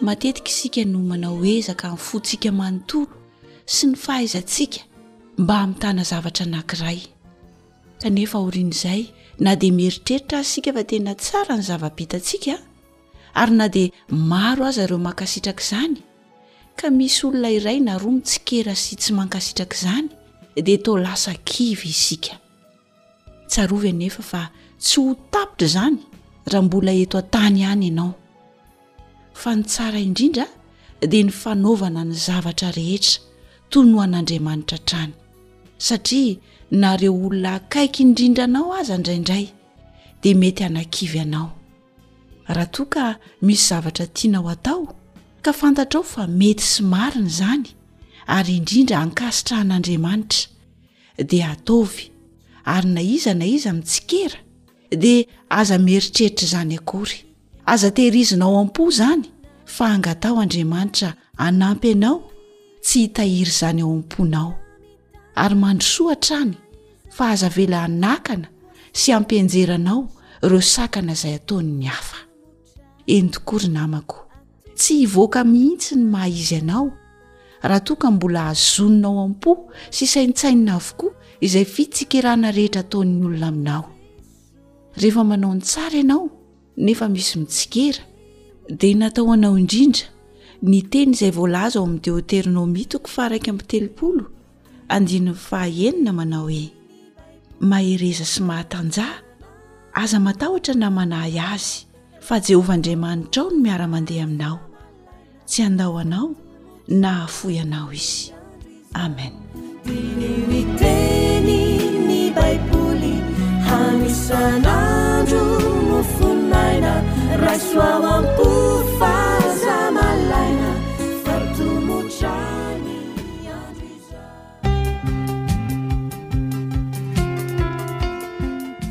Matetika isika no manao ezaka amin'ny fontsika manontolo sy ny fahaizantsika mba hamitana zavatra anankiray. Kanefa aorian'izay, na dia mieritreritra aza isika fa tena tsara ny zava-bitantsika, ary na dia maro aza ireo mankasitraka izany, ka misy olona iray na roa mitsikera sy tsy mankasitraka izany, dia toa lasa kivy isika. Tsarovy anefa fa tsy ho tapitra izany raha mbola eto an-tany ihany ianao. Fa ny tsara indrindra dia ny fanaovana ny zavatra rehetra toy ny ho an'Andriamanitra hatrany, satria na ireo olona akaiky indrindra anao aza indraindray dia mety hanakivy anao. Raha toa ka misy zavatra tianao hatao ka fantatrao fa mety sy marina izany, ary indrindra ankasitrahan'Andriamanitra, dia ataovy ary na iza na iza mitsikera dia aza mieritreritra izany akory aza tehirizina ao am-po izany fa angataho andriamanitra anampy anao tsy hitahiry izany ao am-ponao ary mandrosoa hatrany fa aza vela hanakana sy ampianjeranao ireo sakana izay ataon'ny hafa eny tokoa ry namako tsy hivoaka mihitsy ny maha izy anao raha toa ka mbola hazonina ao am-po sy saintsainina avokoa izay fitsikerana rehetra ataon'ny olona aminao rehefa manao ny tsara ianao nefa misy mitsikera dia natao anao indrindra ny teny izay voalaza ao amin'ny deoternomia toko faharaika amby telopolo Andininy fahaenina manao hoe, Mahereza sy mahatanjaha, aza matahotra na manahy azy, fa Jehovah Andriamanitrao no miara-mandeha aminao. Tsy handao anao na hahafoy anao izy. Amen.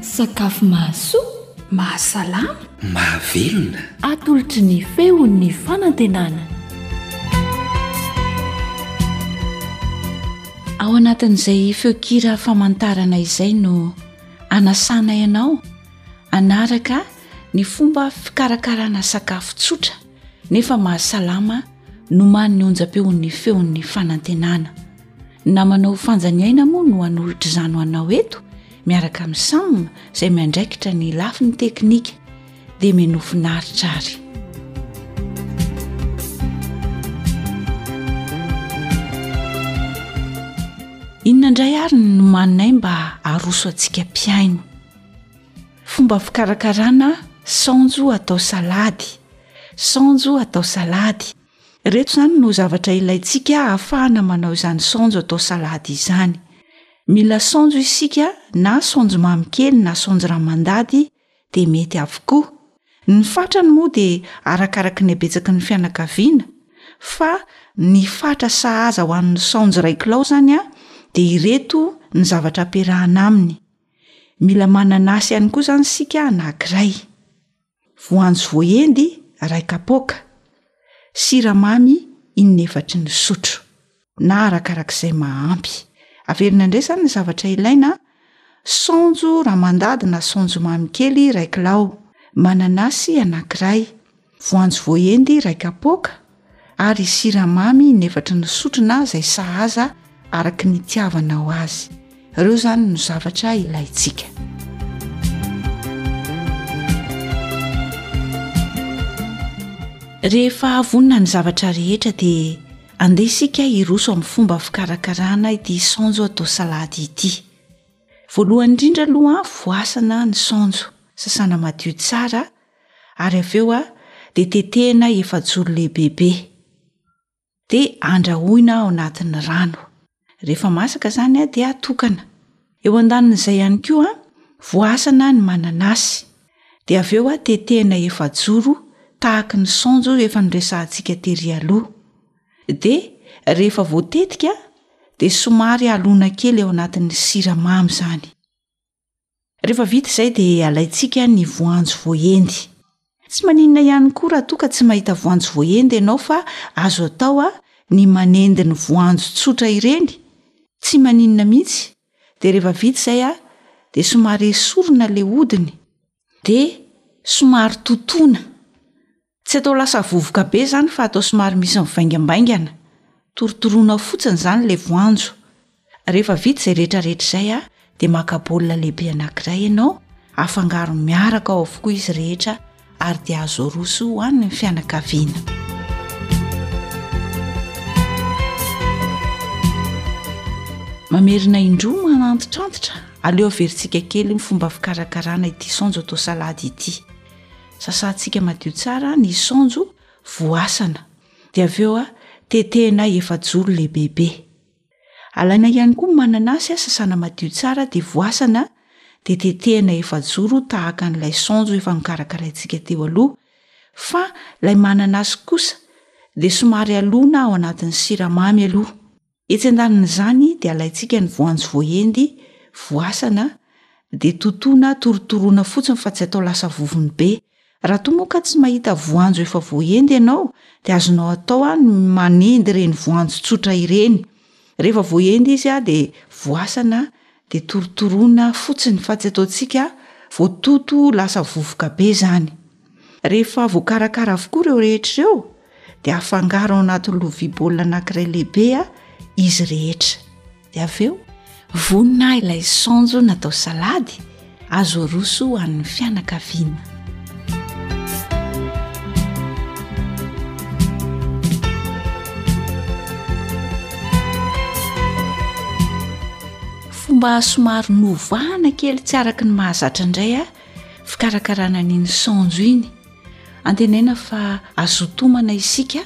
Sakafo mahasoa, mahasalama, mahavelona. Atolotry ny feon'ny fanantenana. Ao anatin'izay feonkira famantarana izay no anasana ianao hanaraka ny fomba fikarakarana sakafo tsotra. nefa mahasalama noman'ny onjam-peon'ny feon'ny fanantenana. Ny namanao Fanjany Aina moa no hanolotra izany ho anao eto miaraka amin'ny Sam izay miandraikitra ny lafiny teknika. Dia menoa finaritra ary. Inona indray ary ny nomaninay mba haroso antsika mpihaino? Fomba fikarakarana saonjo atao salady. Saonjo atao salady. Ireto izany no zavatra ilaintsika ahafahana manao izany saonjo atao salady izany. Mila saonjo isika na saonjo mamy kely na saonjo ra mandady dia mety avokoa. Ny fatrany moa dia arakaraky ny habetsaky ny fianakaviana fa ny fatra sahaza ho an'ny saonjo iray kilao izany dia ireto ny zavatra ampiarahana aminy. Mila manana asa ihany koa izany isika anankiray. Voanjo voahendy iray kapoaka, siramamy in-efatry ny sotro, na arakaraka izay mahampy. Averina indray izany ny zavatra ilaina, saonjo raha mandady na saonjo mamy kely iray kilao, mananasy anankiray, voanjo voaendy iray kapoaka, ary siramamy in'efatry ny sotrona izay sahaza araka ny itiavanao azy. Ireo izany no zavatra ilaintsika. Rehefa vonona ny zavatra rehetra dia andeha isika hiroso amin'ny fomba fikarakarana ity saonjo atao salady ity. Voalohany indrindra aloha voasana ny saonjo, sasana madio tsara, ary avy eo aho dia tetehina efajoro lehibebe dia andrahoina ao anatin'ny rano rehefa masaka izany aho dia atokana eo an-danin'izay ihany koa voasana ny mananasy dia avy eo aho tetehina efajoro tahaka ny saonjo efa noresahantsika tery aloha dia rehefa voatetika dia somary alona kely ao anatin'ny siramamy izany Rehefa vita izay dia alaintsika ny voanjo voahendy. Tsy maninona ihany koa raha toa ka tsy mahita voanjo voahendy ianao fa azo atao a ny manendy ny voanjo tsotra ireny, tsy maninona mihitsy, dia rehefa vita izay a dia somary esorina ilay hodiny dia somary totoina. Tsy atao lasa vovoka be izany fa atao somary misy mivaingambaingana. Torotoroanao fotsiny izany ilay voanjo. Rehefa vita izay rehetrarehetra izay dia maka baolina lehibe anankiray ianao, afangaro miaraka ao avokoa izy rehetra ary dia azo aroso ho an'ny fianakaviana. Mamerina indroa manantitrantitra, aleo averintsika kely ny fomba fikarakarana ity saonjo atao salady ity. Sasantsika madio tsara ny saonjo voasana dia avy eo tetehina efajoro lehibebe. Alaina ihany koa ny mananasy sasana madio tsara dia voasana dia tetehina efajoro tahaka an'ilay saonjo efa nokarakaraintsika teo aloha fa ilay mananasy kosa dia somary alona ao anatin'ny siramamy aloha. Etsy an-danin'izany dia alaintsika ny voanjo voahendy, voasana, dia totoina torotoroina fotsiny fa tsy atao lasa vovony be. Raha toa moa ka tsy mahita voanjo efa voahendy ianao dia azonao atao ny manendy ireny voanjo tsotra ireny. Rehefa voahendy izy dia voasana dia torotoroina fotsiny fa tsy ataontsika voatoto ho lasa vovoka be izany. Rehefa voakarakara avokoa ireo rehetra ireo dia afangaro ao anaty lovia baolina anankiray lehibe izy rehetra. Dia avy eo vonona ilay saonjo natao salady. Azo aroso ho an'ny fianakaviana. Fomba somary novahana kely tsy araka ny mahazatra indray a fikarakarana an'iny saonjo iny. Antenaina fa azotomana isika.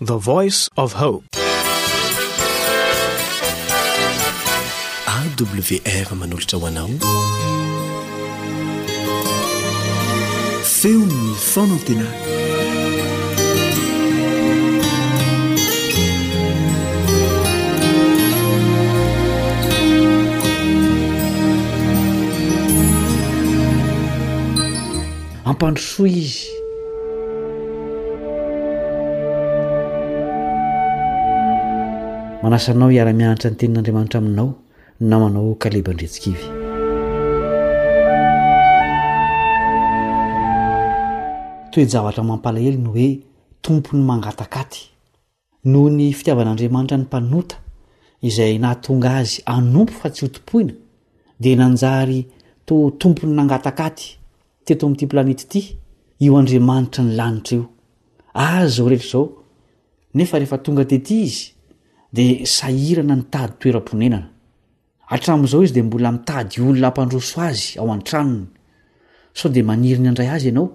The Voice of Hope. AWR manolotra ho anao. Feon'ny fanantenana. Ampandrosoy izy. Manasa anao hiara-mianatra ny tenin'Andriamanitra aminao ny namanao Kaleba Andriantsikivy. Toe-javatra mampalahelo ny hoe tompon'ny mangatakaty. Noho ny fitiavan'Andriamanitra ny mpanota, izay nahatonga azy hanompo fa tsy hotompoina, dia nanjary toa tompony nangataka aty, teto amin'ity planeta ity, io Andriamanitry ny lanitra io. Ary izao rehetra izao, nefa rehefa tonga tety izy, dia sahirana nitady toeram-ponenana. Hatramin'izao izy dia mbola mitady olona hampandroso azy ao an-tranony. Sao dia maniry ny handray azy ianao?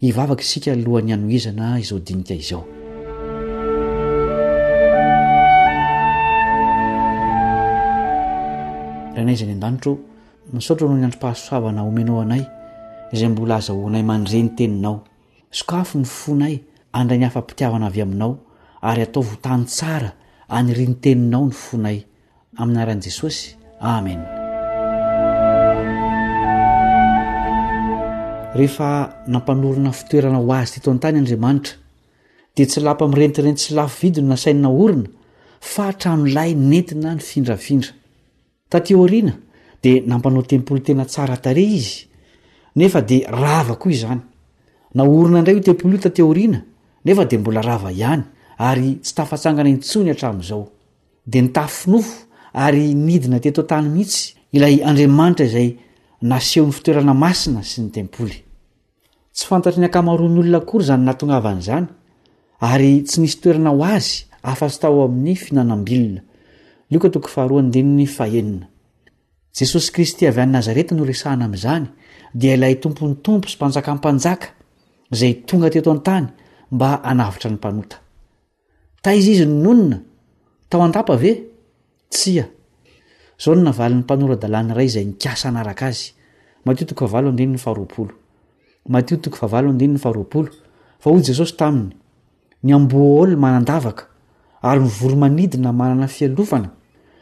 Hivavaka isika alohan'ny hanohizana izao dinika izao. Rainay izay any an-danitra ô, misaotra noho ny androm-pahasoavana omenao anay izay mbola azahoanay mandre ny teninao. Sokafo ny fonay handray ny hafa-pitiavana avy aminao ary ataovy ho tany tsara hanirian'ny teninao ny fonay. Amin'ny anaran'i Jesosy, amena. Rehefa nampanorina fitoerana ho azy teto an-tany Andriamanitra, dia tsy lapa mirentirenty sy lafo vidy no nasainy naorina, fa tranolay nentina nifindrafindra. Taty aoriana, dia nampanao tempoly tena tsara tarehy izy, nefa dia rava koa izany. Naorina indray io tempoly io taty aoriana, nefa dia mbola rava ihany, ary tsy tafatsangana intsony hatramin'izao. Dia nitafy nofo ary nidina teto an-tany mihitsy ilay Andriamanitra izay naseho ny fitoerana masina sy ny tempoly. Tsy fantatry ny ankamaroan'ny olona akory izany nahatongavany izany, ary tsy nisy toerana ho azy afa-tsy tao amin'ny fihinanam-bilona. Lioka toko faharoa andininy fahenina. Jesosy Kristy avy any Nazareta no resahana amin'izany, dia ilay Tompon'ny Tompo sy Mpanjakam-panjaka izay tonga teto an-tany mba hanavotra ny mpanota. Taiza izy no nonina? Tao an-dapa ve? Tsia. Izao no navalin'ny mpanora-dalàna iray izay nikasa hanaraka azy, Matio toko fahavalo andininy faharoapolo. Matio toko fahavalo andininy faharoapolo, Fa hoy Jesosy taminy, Ny amboaolona manan-davaka, ary ny voro-manidina manana fialofana,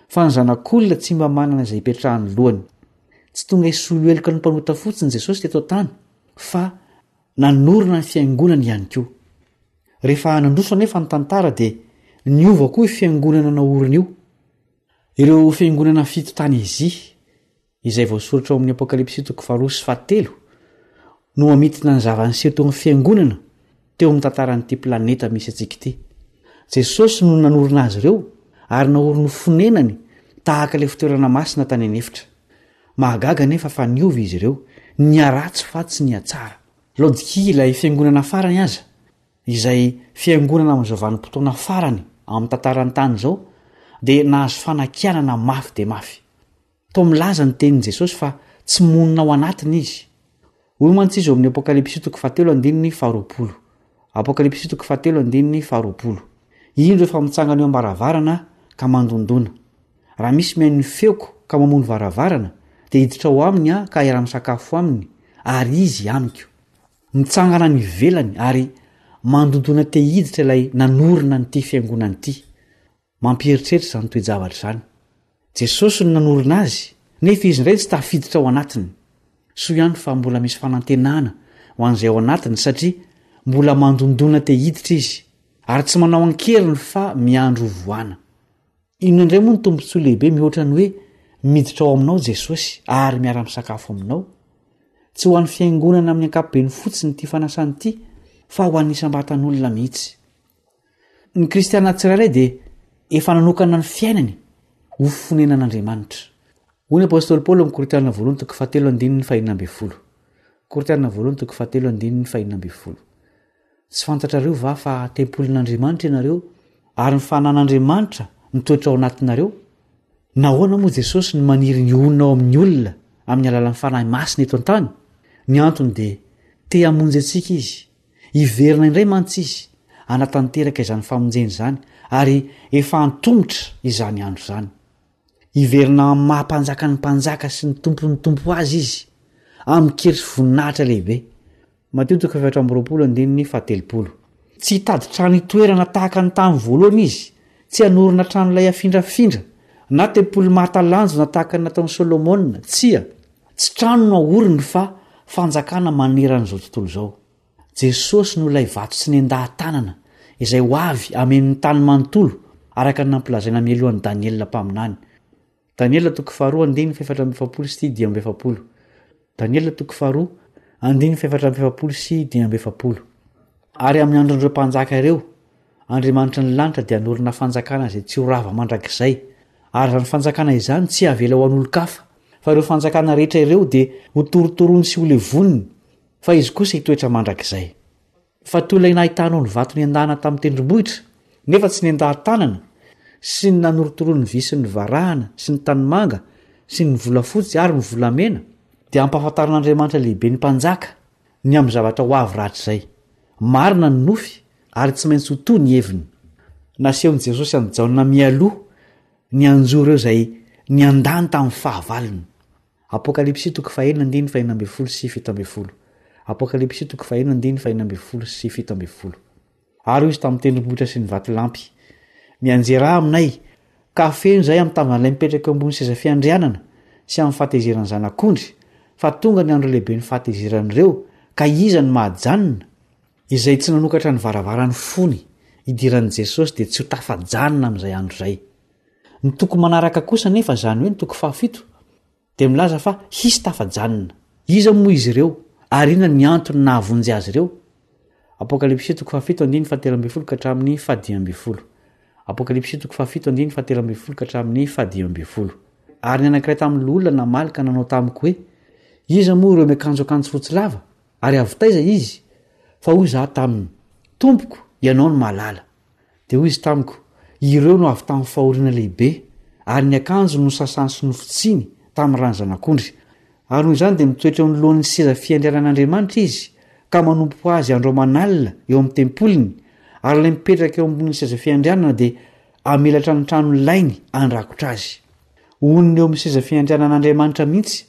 fa ny Zanak'olona tsy mba manana izay hipetrahan'ny lohany. Tsy tonga hisolo heloka ny mpanota fotsiny Jesosy teto an-tany, fa Nanorina ny fiangonany ihany koa. Rehefa nandroso anefa ny tantara dia niova koa io fiangonana naoriny io. Ireo fiangonana fito tany Azia, izay voasoratra ao amin'ny Apokalypsy toko faharoa sy fahatelo, no mamintina ny zava-niseho teo amin'ny fiangonana teo amin'ny tantaran'ity planeta misy antsika ity. Jesosy no nanorina azy ireo ary naoriny ho fonenany tahaka ilay fitoerana masina tany an'efitra. Mahagaga anefa fa niova izy ireo, niharatsy fa tsy nihatsara. Laodikia ilay fiangonana farany aza, izay fiangonana amin'izao vanim-potoana farany amin'ny tantaran'ny tany izao, dia nahazo fanakianana mafy dia mafy. Toa milaza ny tenin'i Jesosy fa tsy monina ao anatiny izy. Hoy mantsy izy ao amin'ny Apokalypsy toko fahatelo andininy faharoapolo. Apokalypsy toko fahatelo andininy faharoapolo. Indro efa mitsangana eo am-baravarana ka mandondona. Raha misy mihaino ny feoko ka mamoha ny varavarana, dia hiditra ao aminy aho ka hiara-misakafo aminy, ary izy amiko. Mitsangana any ivelany ary mandondona te hiditra ilay nanorina an'ity fiangonana ity. Mampieritreritra izany toe-javatra izany. Jesosy no nanorina azy, nefa izy indray tsy tafiditra ao anatiny. Soa ihany fa mbola misy fanantenana ho an'izay ao anatiny satria mbola mandondona te hiditra izy, ary tsy manao an-keriny fa miandry ho voana. Inona indray moa ny tombontsoa lehibe mihoatra ny hoe miditra ao aminao Jesosy ary miara-misakafo aminao? Tsy ho an'ny fiangonana amin'ny ankapobeny fotsiny ity fanasana ity fa ho an'ny isam-batan'olona mihitsy. Ny kristiana tsirairay dia efa nanokana ny fiainany ho fonenan'Andriamanitra. Hoy ny apostoly Paoly amin'ny Korintiana voalohany toko fahatelo andininy fahenina ambin'ny folo. Korintiana voalohany toko fahatelo andininy fahenina ambin'ny folo. Tsy fantatrareo va fa tempolin'Andriamanitra ianareo ary ny fanan'Andriamanitra mitoetra ao anatinareo? Nahoana moa Jesosy no maniry ny honina ao amin'ny olona amin'ny alalan'ny Fanahy Masina eto an-tany? Ny antony dia te hamonjy antsika izy Hiverina indray mantsy Izy hanatanteraka izany famonjena izany, ary efa antomotra izany andro izany. Hiverina amin'ny maha Mpanjakan'ny mpanjaka sy ny Tompon'ny tompo Azy Izy, amin-kery sy voninahitra lehibe. Matio toko efatra amby roapolo andininy fahatelopolo. Tsy hitady trano hitoerana tahaka ny tamin'ny voalohany Izy, tsy hanorina tranolay afindrafindra, na tempoly mahatalanjona tahaka ny nataon'i Solomona, tsia, Tsy trano no ahoriny fa fanjakana maneran'izao tontolo izao. Jesosy no ilay vato tsy nendaha-tanana izay ho avy hamenon'ny tany manontolo araka ny nampilazaina mialohan'i Daniela mpaminany. Daniela toko faharoa andininy fahefatra amby efapolo sy dimy amby efapolo. Daniela toko faharoa andininy fahefatra amby efapolo sy dimy amby efapolo. Ary amin'ny andron'ireo mpanjaka ireo, Andriamanitry ny lanitra dia hanorina fanjakana izay tsy ho rava mandrakizay, ary izany fanjakana izany tsy havela ho an'olon-kafa, fa ireo fanjakana rehetra ireo dia hotorotorony sy holevoniny, fa izy kosa hitoetra mandrakizay. Fa toy ilay nahitanao ny vato nendahana tamin'ny tendrombohitra, nefa tsy nendahan-tanana, sy ny nanorotoroan'ny vy sy ny varahana sy ny tanimanga sy ny volafotsy ary ny volamena, dia hampahafantarin'Andriamanitra lehibe ny mpanjaka ny amin'ny zavatra ho avy rahatrizay. Marina ny nofy ary tsy maintsy ho toa ny heviny. Nasehon'i Jesosy an'i Jaona mialoha ny hanjo ireo izay niandany tamin'ny fahavalony. Apokalypsy toko fahenina andininy fahena ambin'ny folo sy fito ambin'ny folo. Apokalypsy toko fahenina andininy fahena ambin'ny folo sy fito ambin'ny folo. Ary hoy izy tamin'ny tendrombohitra sy ny vatolampy, Mianjera aminay, ka afeno izahay amin'ny tavan'ilay mipetraka eo ambony seza fiandrianana sy amin'ny fahatezeran'ny Zanak'ondry, fa tonga ny andro lehiben'ny fahatezeran'ireo, ka iza no mahajanona? Izay tsy nanokatra ny varavaran'ny fony hidiran'i Jesosy dia tsy ho tafajanona amin'izay andro izay. Ny toko manaraka kosa anefa, izany hoe ny toko fahafito, dia milaza fa hisy tafajanona. Iza moa izy ireo, ary inona ny antony nahavonjy azy ireo? Apokalypsy toko fahafito andininy fahatelo ambin'ny folo ka hatramin'ny fahadimy ambin'ny folo. Apokalypsy toko fahafito andininy fahatelo ambin'ny folo ka hatramin'ny fahadimy ambin'ny folo. Ary ny anankiray tamin'ny loholona namaly ka nanao tamiko hoe, Iza moa ireo miakanjo akanjo fotsy lava? Ary avy taiza izy? Fa hoy izaho taminy, Tompoko, Ianao no mahalala. Dia hoy izy tamiko, Ireo no avy tamin'ny fahoriana lehibe, ary ny akanjony nosasany sy nofotsiny tamin'ny ran'ny Zanak'ondry. Ary noho izany dia mitoetra eo anoloan'ny seza fiandrianan'Andriamanitra izy, ka manompo Azy andro aman'alina eo amin'ny tempoliny, ary ilay mipetraka eo ambonin'ny seza fiandrianana dia hamelatra ny tranony lainy handrakotra azy. Honina eo amin'ny seza fiandrianan'Andriamanitra mihitsy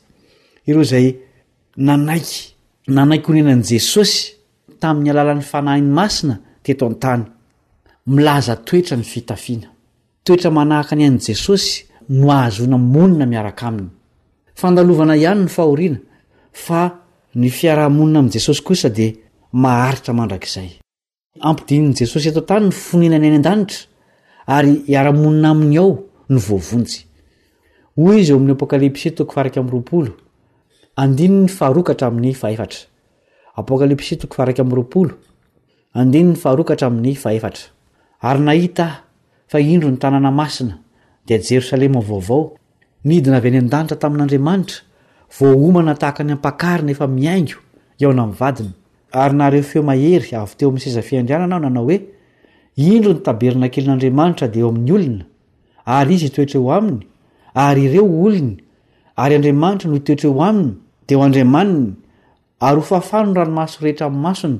ireo izay nanaiky nanaiky honenan'i Jesosy tamin'ny alalan'ny fanahiny masina teto an-tany. Milaza toetra ny fitafiana. Toetra manahaka ny an'i Jesosy no ahazoana monina miaraka aminy. Fandalovana ihany ny fahoriana, fa ny fiaraha-monina amin'i Jesosy kosa dia maharitra mandrakizay. Ampodinin'i Jesosy eto an-tany ny fonenany any an-danitra ary hiara-monina aminy ao ny voavonjy. Hoy izy eo amin'ny Apokalypsy toko faha iraika amby roapolo, andininy faharoa ka hatramin'ny fahefatra. Apokalypsy toko faha iraika amby roapolo, andininy faharoa ka hatramin'ny fahefatra. Ary nahita aho, fa indro ny tanana masina, dia Jerosalema vaovao, Nidina avy any an-danitra tamin'Andriamanitra, voaomana tahaka ny ampakarina efa mihaingo, hihaona amin'ny vadiny. Ary nahareho feo mahery avy teo amin'ny seza fiandrianana aho nanao hoe, Indro ny tabernakelin'Andriamanitra dia eo amin'ny olona, ary Izy hitoetra eo aminy, ary ireo olony, ary Andriamanitra no hitoetra eo aminy, dia ho Andriamaniny, Ary ho fafano ny ranomaso rehetra amin'ny masony,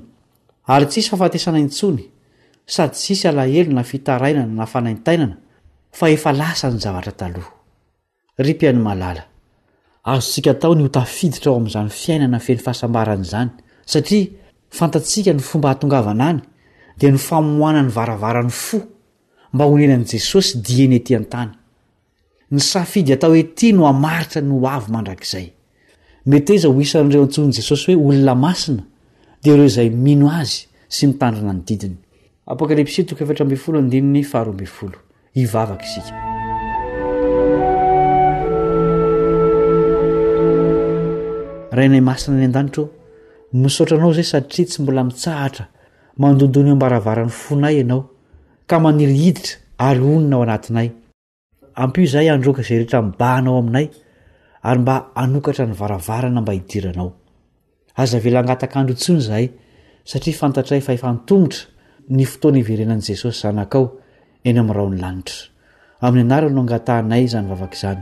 ary tsy hisy fahafatesana intsony, sady tsy hisy alahelo na fitarainana na fanaintainana, fa efa lasa ny zavatra taloha. Ry mpihaino malala, azontsika atao ny ho tafiditra ao amin'izany fiainana feno fahasambarana izany, satria fantatsika ny fomba hahatongavana any, dia ny famoahana ny varavaran'ny fo mba honenan'i Jesosy dieny ety an-tany. Ny safidy atao ety no hamaritra ny ho avy mandrakizay. Meteza ho isan'ireo antsoin'i Jesosy hoe olona masina dia ireo izay mino Azy sy mitandrina ny didiny. Apokalypsy toko efatra ambin'ny folo andininy faharoa ambin'ny folo. Hivavaka isika. Rainay masina any an-danitra ô, misaotra Anao izay satria tsy mbola mitsahatra mandondona eo am-baravaran'ny fonay Ianao ka maniry hiditra ary honina ao anatinay. Ampio izahay handroaka izay rehetra mibahana ao aminay ary mba hanokatra ny varavarana mba hidiranao. Aza avela hangatak'andro intsony izahay satria fantatray fa efa antomotra ny fotoana hiverenan'i Jesosy Zanakao eny amin'ny rahon'ny lanitra. Amin'ny anarany no angatahanay izany vavaka izany.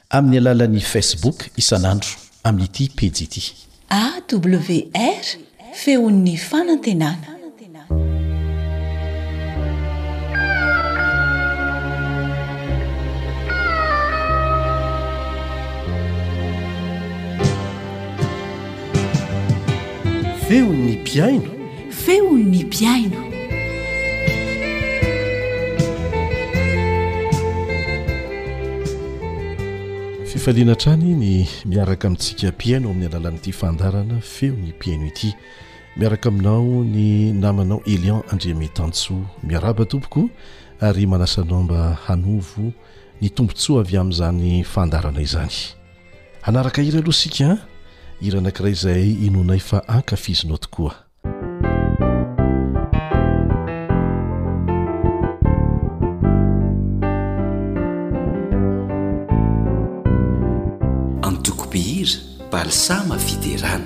Amin'ny alalan'ny Facebook isan'andro amin'ity pejy ity. AWR, Feon'ny Fanantenana. Feon'ny mpihaino. Feon'ny mpihaino. Fifaliana hatrany ny miaraka amintsika mpihaino amin'ny alalan'ity fandarana Feon'ny mpihaino ity. Miaraka aminao ny namanao Elian Andriamitantsoa. Miaraba tompoko ary manasanao mba hanovo ny tombontsoa avy amin'izany fandarana izany. Hanaraka hira aloha isika an, hira anankiray izay inoanay fa ankafizinao tokoa. Antoko mpihira, Balsama Fiderana.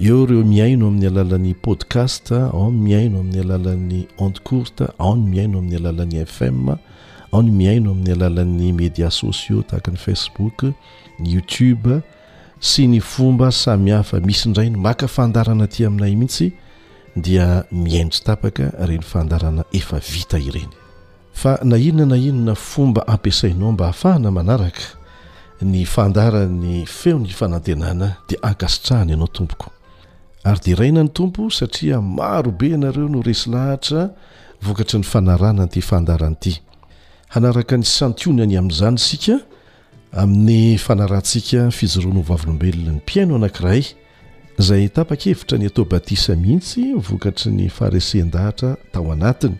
Eo ireo mihaino amin'ny alalan'ny podcast, ao ny mihaino amin'ny alalan'ny ondes courtes, ao ny mihaino amin'ny alalan'ny FM, ao ny mihaino amin'ny alalan'ny médias sociaux tahaka ny Facebook, ny YouTube sy ny fomba samihafa. Misy indray ny maka fandarana aty aminay mihitsy dia mihaino tsy tapaka ireny fandarana efa vita ireny. Fa na inona na inona fomba ampiasainao mba hahafahana manaraka ny fandaharan'ny feon'ny fanantenana dia ankasitrahany ianao tompoko. Ary deraina ny Tompo satria maro be ianareo no resy lahatra vokatry ny fanarahana an'ity fandaharana ity. Hanaraka ny santionany amin'izany isika Amin'ny fanarahantsika fijoroana ho vavolombelona ny mpihaino anankiray izay tapa-kevitra ny atao batisa mihitsy vokatry ny faharesen-dahatra tao anatiny.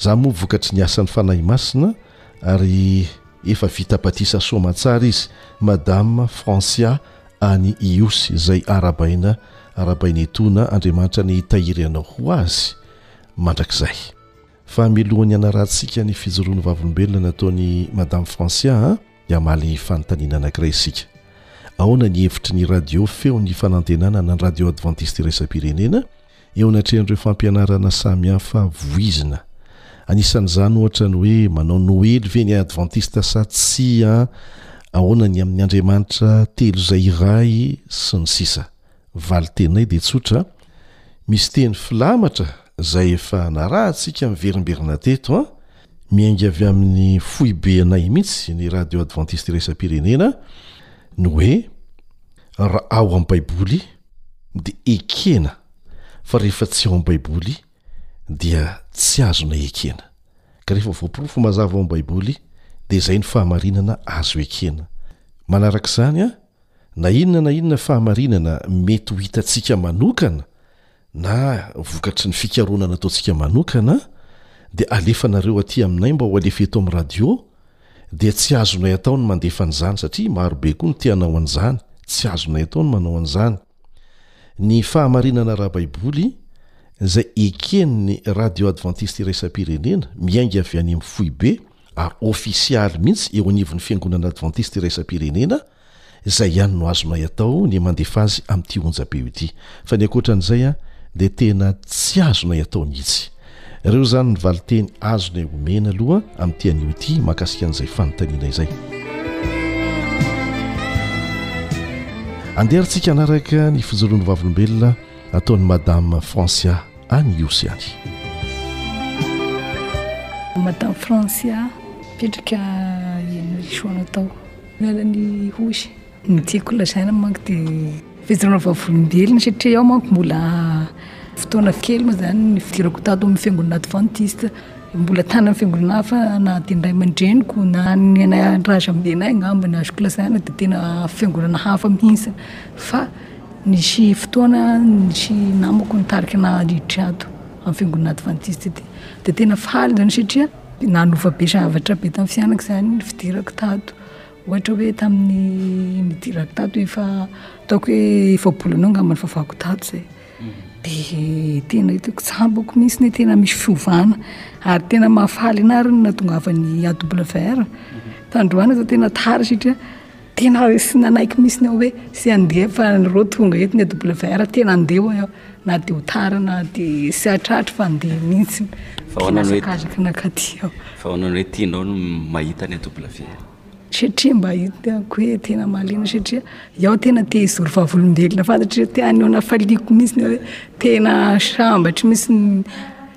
Izany moa vokatry ny asan'ny Fanahy Masina ary efa vita batisa soa aman-tsara izy, Madame Francia any Ihosy, izay arahabaina arahabaina etoana. Andriamanitra anie hitahiry anao ho Azy mandrakizay. Fa mialohan'ny hanarahantsika ny fijoroan'ny vavolombelona nataon'i Madame Francia dia hamaly fanontaniana anankiray isika. Ahoana ny hevitry ny Radio Feon'ny Fanantenana na ny Radio Advantista Iraisam-pirenena eo anatrehan'ireo fampianarana samihafa voizina? Anisan'izany ohatra ny hoe manao Noely ve ny Advantista sa tsia? Ahoana ny amin'ny Andriamanitra telo izay iray? sy ny sisa. Valin-teninay dia tsotra, misy teny filamatra izay efa narahantsika miverimberina teto an, miainga avy amin'ny foibe anay mihitsy ny Radio Adventiste Iraisam-pirenena, ny hoe, Raha ao amin'ny Baiboly dia ekena fa rehefa tsy ao amin'ny Baiboly dia tsy azonay ekena, ka rehefa voaporofo mazava ao amin'ny Baiboly dia izay no fahamarinana azo ekena. Manaraka izany an, Na inona na inona fahamarinana mety ho hitantsika manokana na vokatry ny fikarohana nataontsika manokana dia alefanareo aty aminay mba ho alefa eto amin'ny radio dia tsy azonay atao ny mandefa an'izany satria maro be koa no te hanao an'izany, tsy azonay atao ny manao an'izany. Ny fahamarinana ara-baiboly izay eken'ny Radio Adventiste Iraisam-pirenena, miainga avy any amin'ny foibe ary ofisialy mihitsy eo anivon'ny Fiangonana Adventiste Iraisam-pirenena, Izay ihany no azonay atao ny mandefa azy amin'ity onjampeo ity fa ny ankoatran'izay an dia tena tsy azonay atao mihitsy. Ireo izany ny valinteny azonay omena aloha amin'ity anio ity mahakasika an'izay fanontaniana izay. Andeha ary tsika hanaraka ny fijoroan'ny vavolombelona ataon'i Madame Francia any Ihosy any. Madame Francia, mendrika ino ny choix natao? Anarany Osy. Ny tiako lazaina manko de fijoroana vavolombelona satria aho manko mbola fotoana kely moa zany nifidirako tato amin'ny fiangonana advantista, mbola tany amin'ny fiangonana hafa na dia ny ray aman-dreniko na ny anay ray aza amin-dehilahy angamba ny azoko lazaina de tena fiangonana hafa mihitsy fa nisy fotoana nisy namako nitarika naha leader ato amin'ny fiangonana advantista ity de tena faly zany satria Nanova be zavatra be tamin'ny fiainako zany ny fidirako tato, ohatra hoe tamin'ny nidirako tato efa ataoko hoe efapolo eo angamba ny fahavalo tato zay, de tena hitako tsapako mihintsy ny hoe tena misy fiovana, ary tena mahafaly anahy ary ny nahatongavan'ny AWR, tandroana zah tena tara satria. Tena sy nanaiky mihitsy aho hoe tsy handeha efa reo tonga eto ny WR tena handeha hoy aho na dia ho tara na dia tsy hahatratry fa handeha mihitsy fa nihazakazaka nankaty aho fa ahoana no hoe tianao no mahita ny WR satria mba hitako hoe tena mahaliana satria iaho tena te hizoro vavolombelona fantatry te haneho ny hafaliako mihitsy hoe tena sambatra mihitsy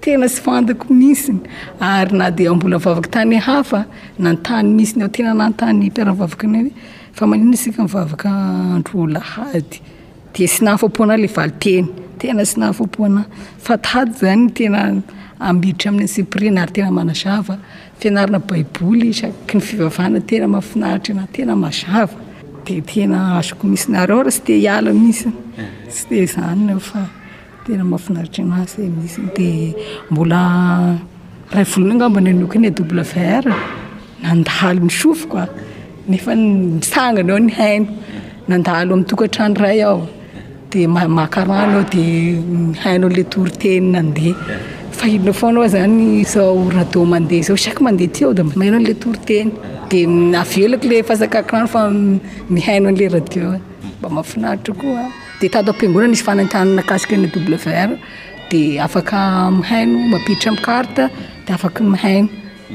Tena tsy fantako mihitsiny ary na dia mbola vavaka tany hafa na ny tany misy ny ao tena na ny tany mpiara-mivavaka ny hoe fa maninona isika mivavaka andro alahady dia tsy nahafapo anahy ilay valin-teny tena tsy nahafapo anahy fa tady izany no tena miditra amin'ny antsipiriany ary tena manazava fianarana baiboly isaky ny fivavahana tena mahafinaritra anahy tena mazava dia tena azoko mihitsy ary aho raha tsy te hiala mihitsy tsy te izany aho fa Tena mahafinaritra anahy zay mihintsy e, de mbola iray volana angamba ny aniko iny AWR e, nandalo ny sofiko a, nefa nitsangana eo ny ainy, nandalo amin'ny tokantrano iray aho, de maka rano aho de mihaino an'ilay toriteny nandeha, fa inona foana aho zany izao radio mandeha izao, chaque mandeha aty aho de mihaino an'ilay toriteny, de avelako ilay fahasakan-kirano fa mihaino an'ilay radio, mba mahafinaritra koa. Dia tato am-piangonana nisy fanentanana mikasika ny WR dia afaka mihaino mampiditra amin'ny carte dia afaka mihaino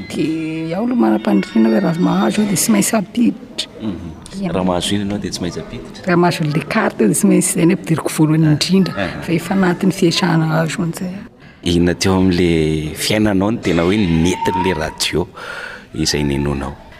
dia ao aloha manam-paniriana hoe raha mahazo aho dia tsy maintsy hampiditra. Mhm. Raha mahazo inona ianao dia tsy maintsy hampiditra. Raha mahazo an'ilay carte dia tsy maintsy izay no ampidiriko voalohany ah, indrindra ah, ah. fa efa anatin'ny fiasana azo an'izay. Inona teo amin'ilay fiainanao no tena hoe nentin'ilay radio izay nenoinao?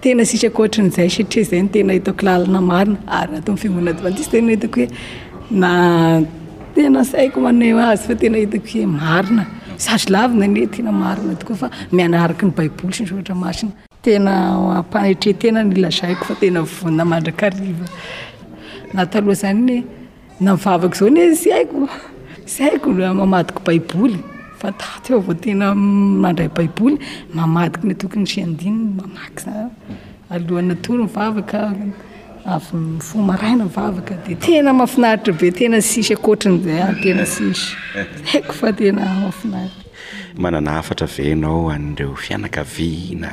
Tena tsisy ankoatran'izay satria izay no tena hitako lalana marina ary ato amin'ny fiangonana advantista izay no hitako hoe na tena saiko maneho azy fa tena hitako hoe marina sazy lavina anie tena marina tokoa fa mianaraka ny baiboly sy ny soratra masina tena ampanetren-tena ny lazaiko fa tena vonona mandrakariva na taloha izany ny Na mivavaka izao anie tsy haiko, tsy haiko raha mamadika baiboly fa tato aho vao tena mandray baiboly, mamadika ny tokony sy andininy, mamaky za alohan'ny hatory mivavaka, avy mifoha maraina mivavaka dia tena mahafinaritra be, tena tsy hisy ankoatran'izay any, tena tsy hisy, haiko fa tena mahafinaritra. Manana hafatra ve ianao ho an'ireo fianakaviana?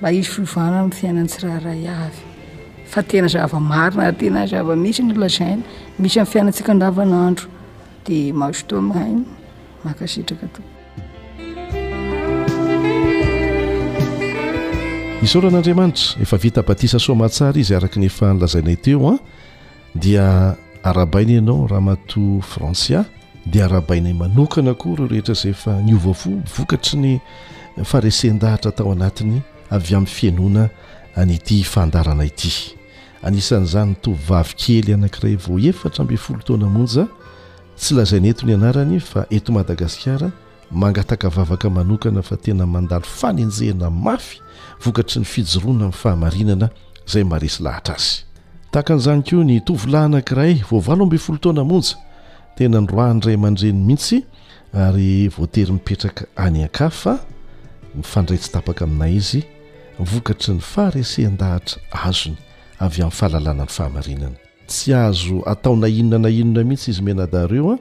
Mba hisy fiovana amin'ny fiainan'ny tsirairay avy fa tena zava-marina ary tena zava-misy no lazaina, misy amin'ny fiainantsika andavanandro dia mazotoa mahay, mankasitraka tompoko. Isaoran'Andriamanitra, efa vita batisa soamahatsara izy araka ny efa nolazainay teo an! dia arabaina ianao ramatoa Francia dia arabainay manokana koa ireo rehetra izay efa niova fo vokatry ny faharesen-dahatra tao anatiny avy amin'ny fihainoana an'ity fandarana ity anisan'izany tovovavy kely anankiray vao efatra ambin'ny folo taona monja tsy lazaina eto ny anarany fa eto Madagasikara Mangataka vavaka manokana fa tena mandalo fanenjehana mafy vokatry ny fijoroana amin'ny fahamarinana izay maharesy lahatra azy. Tahaka an'izany koa ny tovolahy anankiray vao valo ambin'ny folo taona monja, tena noroahin'ny ray aman-dreniny mihitsy ary voatery mipetraka any an-kafa, mifandray tsy tapaka aminay izy vokatry ny faharesen-dahatra azony avy amin'ny fahalalana ny fahamarinana. Tsy azo atao na inona na inona mihitsy izy mianadahy ireo a!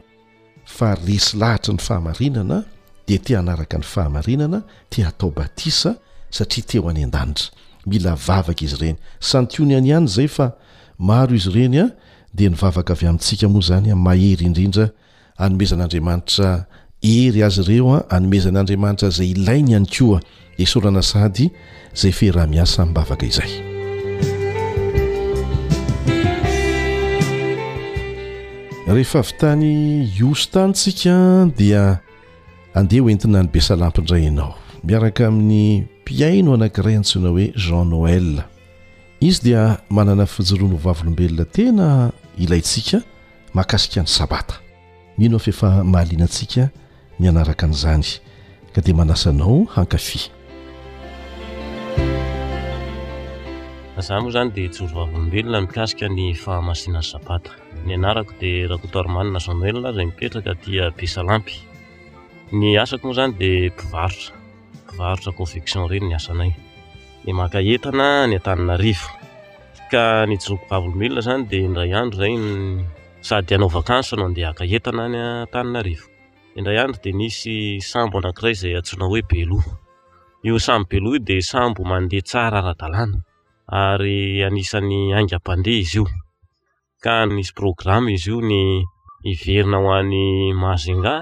fa resy lahatry ny fahamarinana dia te hanaraka ny fahamarinana te hatao batisa satria te ho any an-danitra mila vavaka izy ireny santionany ihany izay fa maro izy ireny a dia ny vavaka avy amintsika moa izany a mahery indrindra anomezan'andriamanitra hery azy ireo a anomezan'andriamanitra izay ilainy ihany koa Esorana sahady izay fiaraha-miasa amim-bavaka izay. Rehefa avy tany Ihosy tany isika dia andeha ho entina any Besalampy indray ianao miaraka amin'ny mpihaino anankiray antsoina hoe Jean Noël. Izy dia manana fijoroana ho vavolombelona tena ilaintsika mahakasika ny Sabata. Mino aho fa efa mahaliana antsika ny hanaraka an'izany, ka dia manasa anao hankafy. Fa za moa izany dia tsy ory vavolombelona mikasika ny fahamasinan'ny Sabata. Ny anarako dia Rakotoarimanana Jean Noël izay mipetraka aty Besalampy. Ny asako moa izany dia mpivarotra, mpivarotra confection ireny ny asanay. Dia maka entana any Antananarivo. Ka ny jogo vavolombelona izany dia indray andro izay ny. Sady hanao vakansy no handeha haka entana any Antananarivo. Indray andro dia nisy sambo anankiray izay antsoina hoe Beloha. Io sambo Beloha io dia sambo mandeha tsara ara-dalàna ary anisan'ny haingam-pandeha izy io. Ka nisy programa izy io ny hiverina ho any Majunga.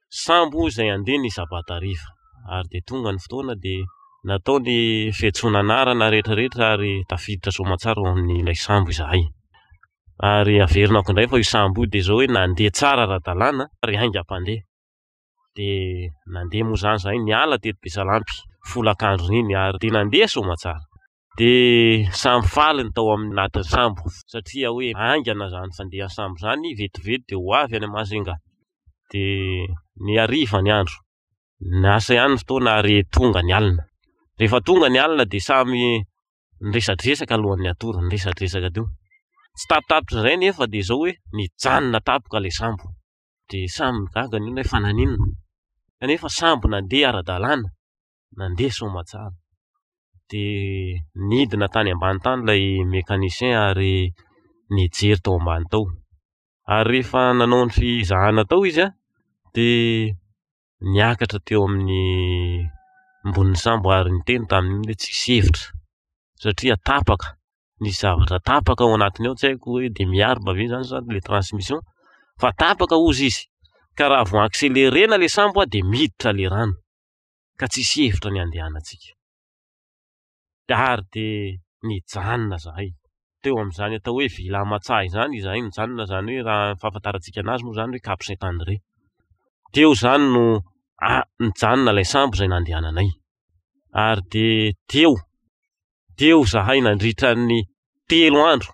sambo hoy izay handeha ny sabata hariva ary dia tonga ny fotoana dia natao ny fiantsoana anarana rehetra rehetra ary tafiditra soamatsara ao amin' ilay sambo izahay ary averinako indray fa io sambo io dia izao hoe nandeha tsara ara-dalàna ary haingam-pandeha dia nandeha moa izany izahay niala teto Besalampy folakandron'iny ary dia nandeha soamatsara. Dia samy faly ny tao amin'ny anatin'ny sambo satria hoe haingana izany fandehan'ny sambo izany, vetivety dia ho avy any Majunga. Dia ny hariva ny andro, niasa ihany ny fotoana ary tonga ny alina. Rehefa tonga ny alina dia samy niresadresaka alohan'ny hatory, niresadresaka teo. Tsy tapitapitra indray nefa dia izao hoe nijanona tampoka ilay sambo. Dia samy nigaga ny olona hoe fa naninona? Kanefa sambo nandeha ara-dalàna nandeha soamatsara dia nidina tany ambany tany ilay mécanicien ary nijery tao ambany tao ary rehefa nanao ny fizahana tao izy an dia niakatra teo amin'ny ambony sambo ary niteny tamin'iny hoe tsy hisy hevitra satria tapaka nisy zavatra tapaka ao anatiny ao tsy haiko hoe dia miarba ve izany sa ilay transmission fa tapaka hozy izy ka raha vao accélérena ilay sambo dia miditra ilay rano ka tsisy hevitra ny handehanantsika. Ary dia nijanona izahay. Teo amin'izany atao hoe villa aman-tsaha izany izahay nijanona, izany hoe raha ny fahafantarantsika an'azy moa izany hoe Cap Saint André. Teo izany no a, nijanona ilay sambo izay nandehananay. Ary dia teo, teo izahay nandritra ny telo andro.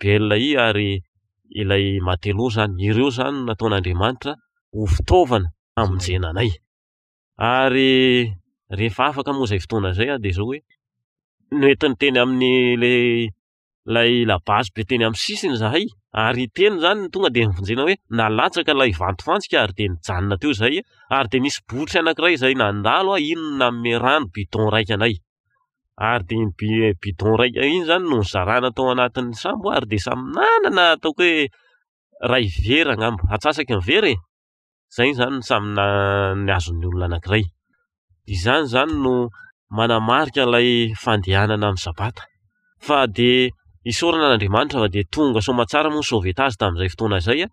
Bela I ary ilay Matelot izany, ireo izany no nataon'Andriamanitra ho fitaovana hamonjena anay. Ary rehefa afaka moa izay fotoana izay dia izao hoe, noentiny teny amin'ny ilay ilay labazy be teny amin'ny sisiny izahay, ary teny izany no tonga dia nivonjena hoe nalatsaka ilay vatofantsika ary dia nijanona teo izahay, ary dia nisy botry anankiray izay nandalo inona nanome rano bidon iraika anay. ary dia iny bi bidon iraika iny izany no nizarana tao anatin'ny sambo ary dia samy nanana ataoko hoe iray vera angamba, antsasaky ny vera e, izay izany samy na ny azon'ny olona anankiray, dia izany izany no manamarika ilay fandehanana amin'ny sabata, fa dia isaorana an'Andriamanitra fa dia tonga soamatsara moa ny sauvetage tamin'izay fotoana izay an,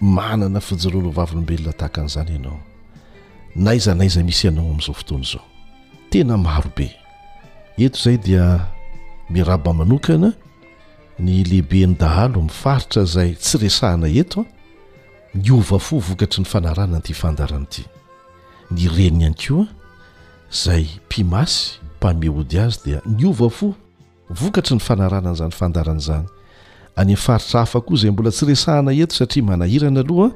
manana fijoroana vavolombelona tahaka an'izany ianao naiza naiza misy anao amin'izao fotoana izao tena marobe eto izay dia miraba manokana ny lehibe ny dahalo amin'ny faritra izay tsy resahana eto ny ova fo vokatry ny fanarana an'ity fandarana ity ny reniny ihany koa izay mpimasy mpamehody azy dia ny ova fo Vokatry ny fanarahana an'izany fandaharana izany, any amin'ny faritra hafa koa izay mbola tsy resahana eto satria manahirana aloha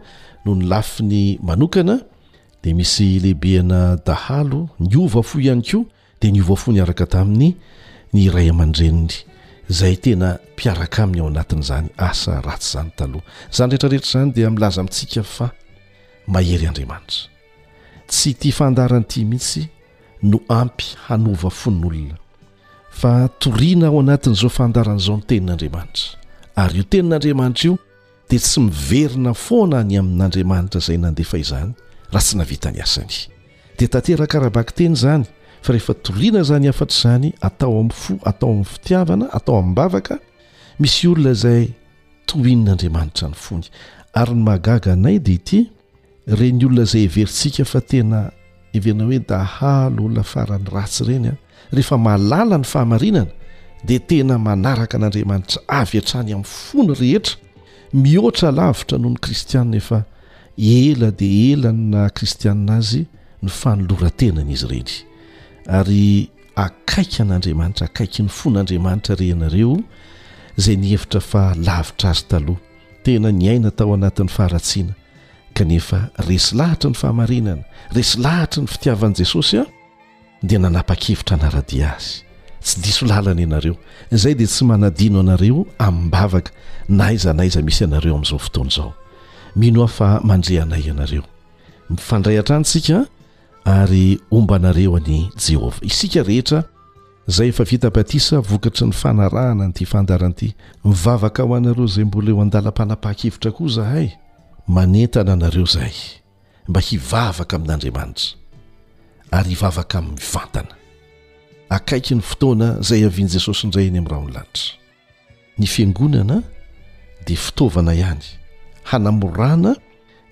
noho ny lafiny manokana, dia misy lehibena dahalo niova fo ihany koa, dia niova fo niaraka taminy ny ray aman-dreniny izay tena mpiaraka aminy ao anatin'izany asa ratsy izany taloha. Izany rehetrarehetra izany dia milaza amintsika fa mahery Andriamanitra. Tsy ity fandaharana ity mihitsy no ampy hanova fon'olona. Fa toriana ao anatin'izao fandaharana izao ny Tenin'Andriamanitra. Ary io Tenin'Andriamanitra io dia tsy miverina foana any amin'Andriamanitra izay nandefa izany raha tsy nahavita ny asany. Dia tanteraka ara-bakiteny izany, fa rehefa toriana izany hafatra izany atao amin'ny fo, atao amin'ny fitiavana, atao amim-bavaka, misy olona izay tohin'Andriamanitra ny fony. Ary ny mahagaga anay dia ity, Ireny olona izay heverintsika fa tena heverina hoe dahalo, olona farany ratsy ireny, rehefa mahalala ny fahamarinana dia tena manaraka an'Andriamanitra avy hatrany amin'ny fony rehetra, mihoatra lavitra noho ny kristiana efa ela dia ela ny naha kristiana azy ny fanoloran-tenany izy ireny. Ary akaiky an'Andriamanitra, akaiky ny fon'Andriamanitra re ianareo izay nihevitra fa lavitra azy taloha, tena niaina tao anatin'ny faharatsiana, Kanefa resy lahatra ny fahamarinana, resy lahatra ny fitiavan'i Jesosy aho, dia nanapa-kevitra hanara-dia Azy. Tsy diso lalana ianareo. Izay dia tsy manadino anareo amim-bavaka na aiza na aiza misy anareo amin'izao fotoana izao. Mino aho fa mandre anay ianareo. Mifandray hatrany isika ary homba anareo an'i Jehovah. Isika rehetra Izay efa vita batisa vokatry ny fanarahana an'ity fandaharana ity. Mivavaka ho anareo izay mbola eo an-dalam-panapahakevitra koa izahay. Manentana anareo izahay mba hivavaka amin'Andriamanitra ary hivavaka Aminy mivantana, akaiky ny fotoana izay havian'i Jesosy indray eny amin'ny rahon'ny lanitra. Ny fiangonana dia fitaovana ihany hanamorana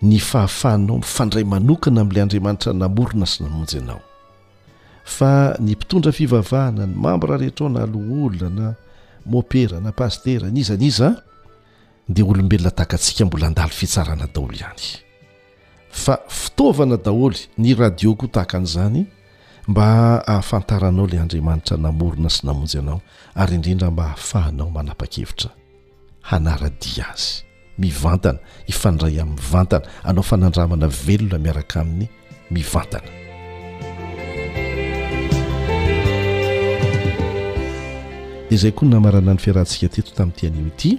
ny fahafahanao mifandray manokana amin'ilay Andriamanitra namorona sy namonjy anao. Fa ny mpitondra fivavahana, ny mambra rehetra ao na loholona na mopera na pasitera n'iza n'iza dia olombelona tahaka antsika mbola handalo fitsarana daholo ihany. Fa fitaovana daholo ny radio koa tahaka an'izany mba ahafantaranao ilay Andriamanitra namorona sy namonjy anao ary indrindra mba ahafahanao manapa-kevitra hanara-dia Azy mivantana, hifandray aminy mivantana, hanao fanandramana velona miaraka aminy mivantana. Izay koa ny namarana ny fiarahantsika teto tamin'ity anio ity.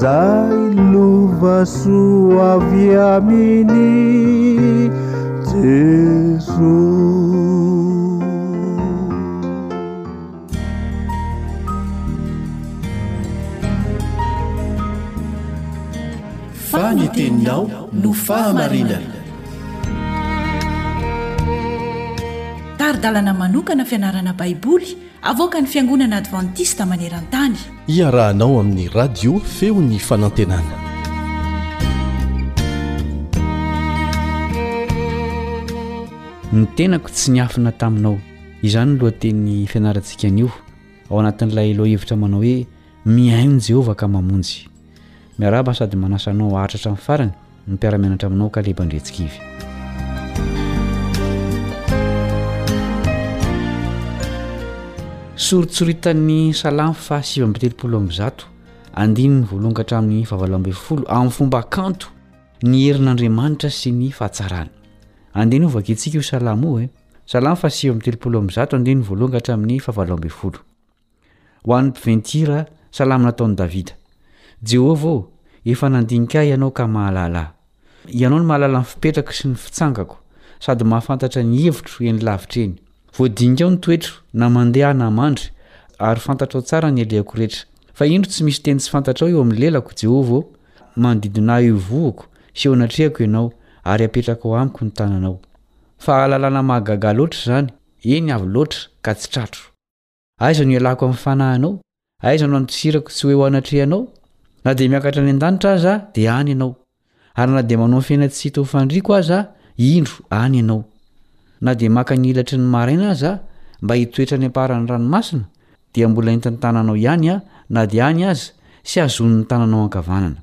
Zay lova soa avy amin'i Jesoa. Fa ny teninao no fahamarinana. Tari-dalana manokana fianarana Baiboly Avoakan'ny Fiangonana Advantista maneran-tany. Iarahanao amin'ny Radio Feon'ny Fanantenana. Ny tenako tsy niafina taminao. Izany no lohatenin'ny fianarantsika anio, ao anatin'ilay lohahevitra manao hoe Mihaino an'i Jehovah ka mamonjy. Miarahaba sady manasa anao haharitra hatramin'ny farany ny mpiara-mianatra aminao Caleb Andriantsikivy. Soritoritan'ny Salamo faha sivy amby telopolo amby zato andininy voalohany ka hatramin'ny fahavalo amby folo amin'ny fomba kanto ny herin'Andriamanitra sy ny fahatsarany. Andeha no vakintsika io salamo io e. Salamo faha sivy amby telopolo amby zato andininy voalohany ka hatramin'ny fahavalo amby folo. Ho an'ny mpiventira, salamo nataon'i Davida. Jehovah ô, efa nandinika ahy ianao ka mahalala ahy. Ianao no mahalala ny fipetrako sy ny fitsangako, sady mahafantatra ny hevitro eny lavitra eny. Voadinikao ny toetro, na mandeha na mandry, ary fantatrao tsara ny alehako rehetra. Fa indro tsy misy teny tsy fantatrao eo amin'ny lelako, Jehovah ô, manodidina ahy io vohoko, sy eo anatrehako ianao, ary apetrakao amiko ny tananao. Fahalalana mahagaga loatra izany, eny, avo loatra, ka tsy tratro. Aiza no ialako amin'ny fanahinao? Aiza no andosirako tsy ho eo anatrehanao? Na dia miakatra any an-danitra aza aho, dia any ianao. Ary na dia manohafena tsy hita ho fandriako aza aho, indro, any ianao. Na dia maka ny ilatry ny maraina aza aho, mba hitoetra any am-paran'ny ranomasina, dia mbola entin'ny tananao ihany aho, na dia any aza, sy hazonin'ny tananao ankavanana.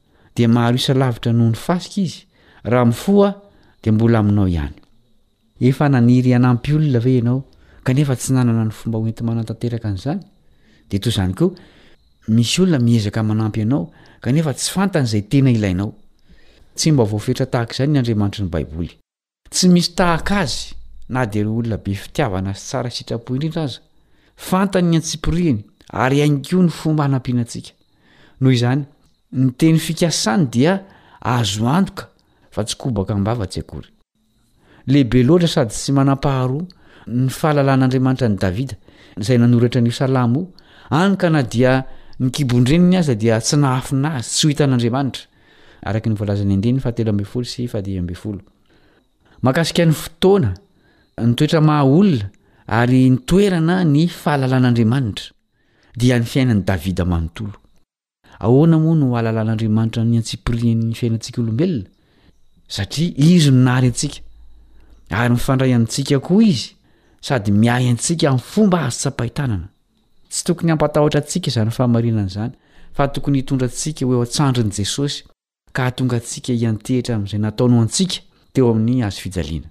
dia maro isa lavitra noho ny fasika izy, raha mifoha dia mbola aminao ihany. Efa naniry hanampy olona ve ianao kanefa tsy nanana ny fomba hoenti-manatanteraka an'izany? Dia toa izany koa, misy olona miezaka manampy anao kanefa tsy fantany izay tena ilainao. Tsy mba voafetra tahaka izany ny Andriamanitry ny Baiboly. Tsy misy tahaka azy na dia ireo olona be fitiavana sy tsara sitrapo indrindra aza. Fantany ny antsipirihiny ary hainy koa ny fomba hanampiana antsika. Noho izany, ny teny fikasany dia azo antoka fa tsy kobaka am-bava tsy akory. Lehibe loatra sady tsy manam-paharoa ny fahalalan'Andriamanitra an'i Davida, izay nanoratra an'io salamo io, hany ka na dia ny kibon-dreniny aza dia tsy nahafinà azy, tsy ho hitan'Andriamanitra. araka ny voalazan'ny andininy fahatelo ambin'ny folo sy fahadimy ambin'ny folo. Mahakasika ny fotoana, ny toetra maha olona ary ny toerana ny fahalalan'Andriamanitra, dia ny fiainan'i Davida manontolo. Ahoana moa no hahalalan'Andriamanitra ny antsipirian'ny fiainantsika olombelona? Satria Izy no nahary antsika, ary mifandray amintsika koa Izy sady miahy antsika amin'ny fomba azo tsapain-tanana. Tsy tokony hampatahotra antsika izany fahamarinana izany, fa tokony hitondra antsika ho eo an-tsandrin'i Jesosy, ka hahatonga antsika hiantehitra amin'izay nataony ho antsika teo amin'ny Hazo fijaliana.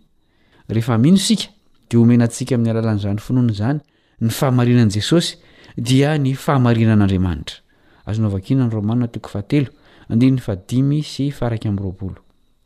Rehefa mino isika, dia omena antsika amin'ny alalan'izany finoana izany ny fahamarinan'i Jesosy, dia ny fahamarinan'Andriamanitra. Azonao vakiana ny Romana toko fahatelo, andininy fahadimy sy faharaika amby roapolo.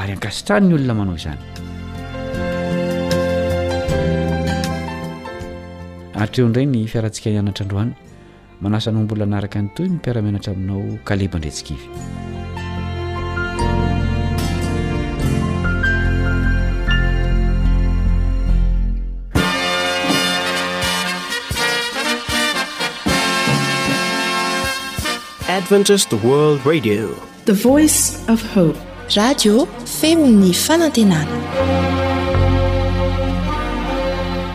ary ankasitrahan' ny olona manao izany atreo indray ny fiarantsika nianatra androany manasa anao mbola anaraka ny toy ny mpiaramianatra aminao kaleba ndretsikivy adventist world radio The voice of hope. Radio feon'ny fanantenana.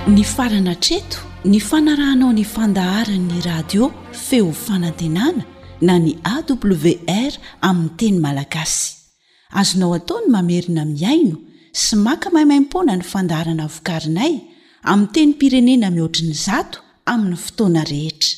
Nifarana hatreto ny fanarahanao ny fandaharan'ny radio feo fanantenana na ny AWR amin'ny teny malagasy. Azonao atao ny mamerina mihaino sy maka maimaimpoana ny fandaharana vokarinay amin'ny tenim-pirenena mihoatry ny zato amin'ny fotoana rehetra.